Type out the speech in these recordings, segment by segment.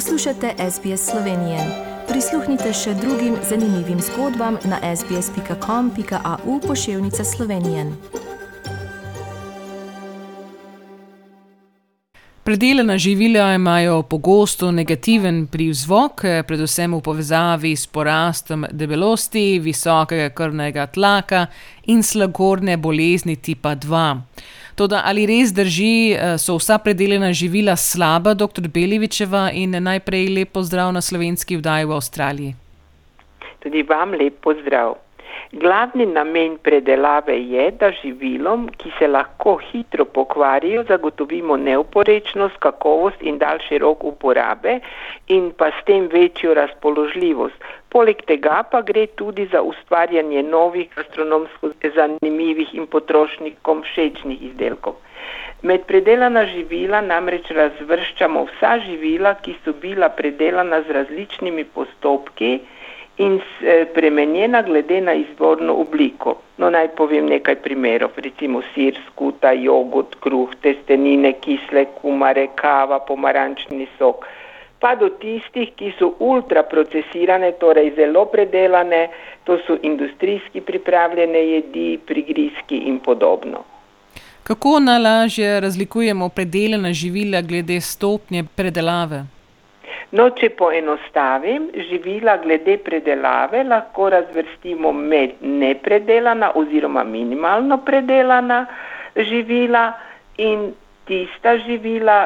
Poslušate SBS Slovenije. Prisluhnite še drugim zanimivim zgodbam na sbsp.com.au pošiljka Slovenije. Predelana živila imajo pogosto negativen privzvok, predvsem v povezavi s porastom debelosti, visokega krvnega tlaka in slagorne bolezni tipa 2. Toda ali res drži, so vsa predelana živila slaba, doktor Belevičeva, in najprej lep pozdrav na slovenski vdaji v Avstraliji? Tudi vam lep pozdrav. Glavni namen predelave je, da živilom, ki se lahko hitro pokvarijo, zagotovimo neoporečnost, kakovost in daljši rok uporabe in pa s tem večjo razpoložljivost. Poleg tega pa gre tudi za ustvarjanje novih gastronomsko zanimivih in potrošnikom všečnih izdelkov. Med predelana živila namreč razvrščamo vsa živila, ki so bila predelana z različnimi postopki in spremenjena glede na izvorno obliko. No, naj povem nekaj primerov, recimo sir, skuta, jogurt, kruh, testenine, kisle kumare, kava, pomarančni sok, pa do tistih, ki so ultraprocesirane, torej zelo predelane, to so industrijski pripravljene jedi, prigrizki in podobno. Kako najlažje razlikujemo predelana živila glede stopnje predelave? No, če poenostavim, živila glede predelave lahko razvrstimo med nepredelana oziroma minimalno predelana živila in tista živila,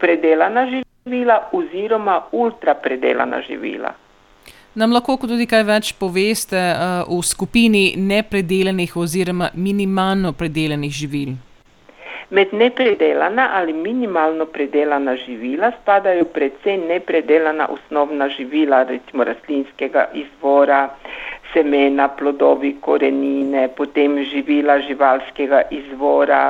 predelana živila oziroma ultrapredelana živila. Nam lahko tudi kaj več poveste, o skupini nepredelanih oziroma minimalno predelanih živil? Med nepredelana ali minimalno predelana živila spadajo predvsem nepredelana osnovna živila, recimo rastlinskega izvora, semena, plodovi, korenine, potem živila živalskega izvora,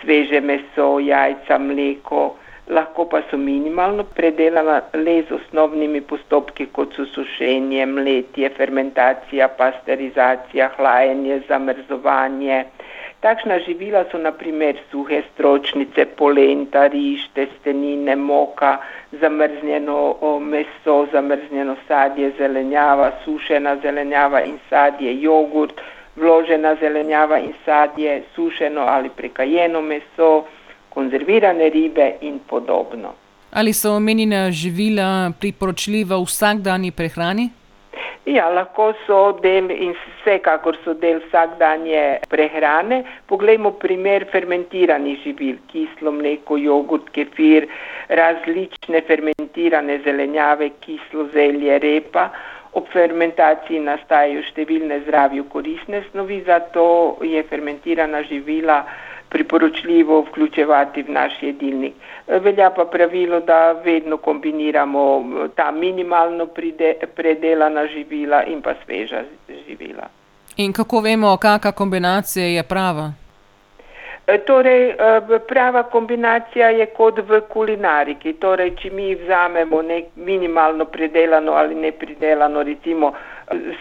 sveže meso, jajca, mleko, lahko pa so minimalno predelana le z osnovnimi postopki, kot so sušenje, mletje, fermentacija, pasterizacija, hlajenje, zamrzovanje. Takšna živila so na primer suhe stročnice, polenta, riž, testenine, moka, zamrznjeno meso, zamrznjeno sadje, zelenjava, sušena zelenjava in sadje, jogurt, vložena zelenjava in sadje, sušeno ali prekajeno meso, konzervirane ribe in podobno. Ali so omenjena živila priporočljiva v vsakdanji prehrani? Ja, lahko so del in vsekakor so del vsakdanje prehrane. Poglejmo primer fermentiranih živil, kislo mleko, jogurt, kefir, različne fermentirane zelenjave, kislo zelje, repa. Ob fermentaciji nastajajo številne zdravju koristne snovi, zato je fermentirana živila priporočljivo vključevati v naš jedilnik. Velja pa pravilo, da vedno kombiniramo ta minimalno predelana živila in pa sveža živila. In kako vemo, kaka kombinacija je prava? Torej, prava kombinacija je kot v kulinariki, torej če mi vzamemo minimalno predelano ali nepredelano recimo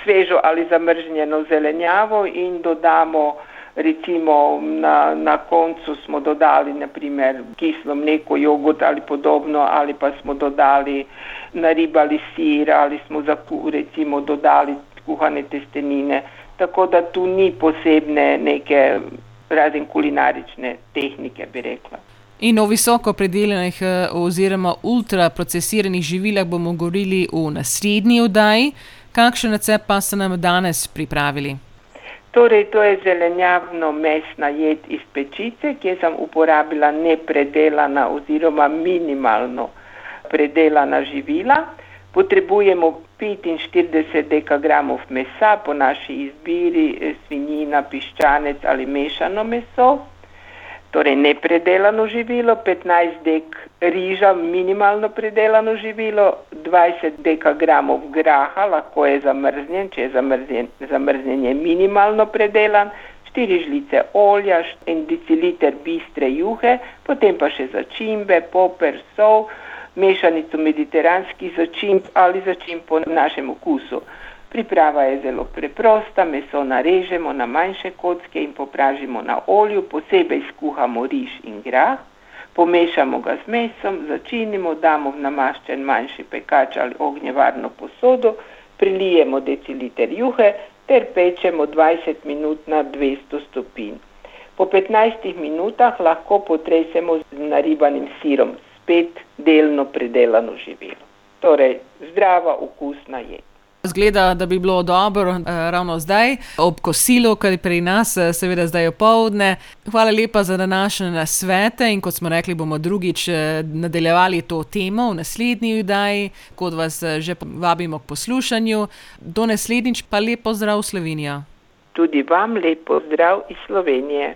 svežo ali zamrznjeno zelenjavo in dodamo recimo na, na koncu smo dodali na primer kislo mleko, jogurt ali podobno ali pa smo dodali naribali sir ali smo za recimo dodali kuhane testenine, tako da tu ni posebne neke razen kulinarične tehnike, bi rekla. In o visoko predelanih oziroma ultraprocesiranih živilah bomo govorili v naslednji oddaji. Kakšen recept pa ste nam danes pripravili? Torej, to je zelenjavno-mesna jed iz pečice, kjer sem uporabila nepredelana oziroma minimalno predelana živila. Potrebujemo petinštirideset dekagramov mesa, po naši izbiri svinjina, piščanec ali mešano meso. Torej nepredelano živilo, petnajst dek riža, minimalno predelano živilo, dvajset dekagramov graha, lahko je zamrznjen, če je zamrznjen, zamrznjen je minimalno predelan, štiri žlice olja, en deciliter bistre juhe, potem pa še začimbe, poper, sol, mešanico mediteranskih začimb ali začimb po našem okusu. Priprava je zelo preprosta, meso narežemo na manjše kocke in popražimo na olju, posebej skuhamo riž in grah. Pomešamo ga z mesom, začinimo, damo v namaščen manjši pekač ali ognjevarno posodo, prilijemo deciliter juhe ter pečemo 20 minut na 200 stopinj. Po 15 minutah lahko potresemo z naribanim sirom, spet delno predelano živilo. Torej, zdrava, okusna jed. Zgleda, da bi bilo dobro eh, ravno zdaj, ob kosilu, kar je pri nas, eh, seveda zdaj opoldne. Hvala lepa za današnje nasvete in kot smo rekli, bomo drugič eh, nadaljevali to temo v naslednji vdaji, kot vas eh, že vabimo k poslušanju. Do naslednjič pa lepo zdrav Slovenija. Tudi vam lepo zdrav iz Slovenije.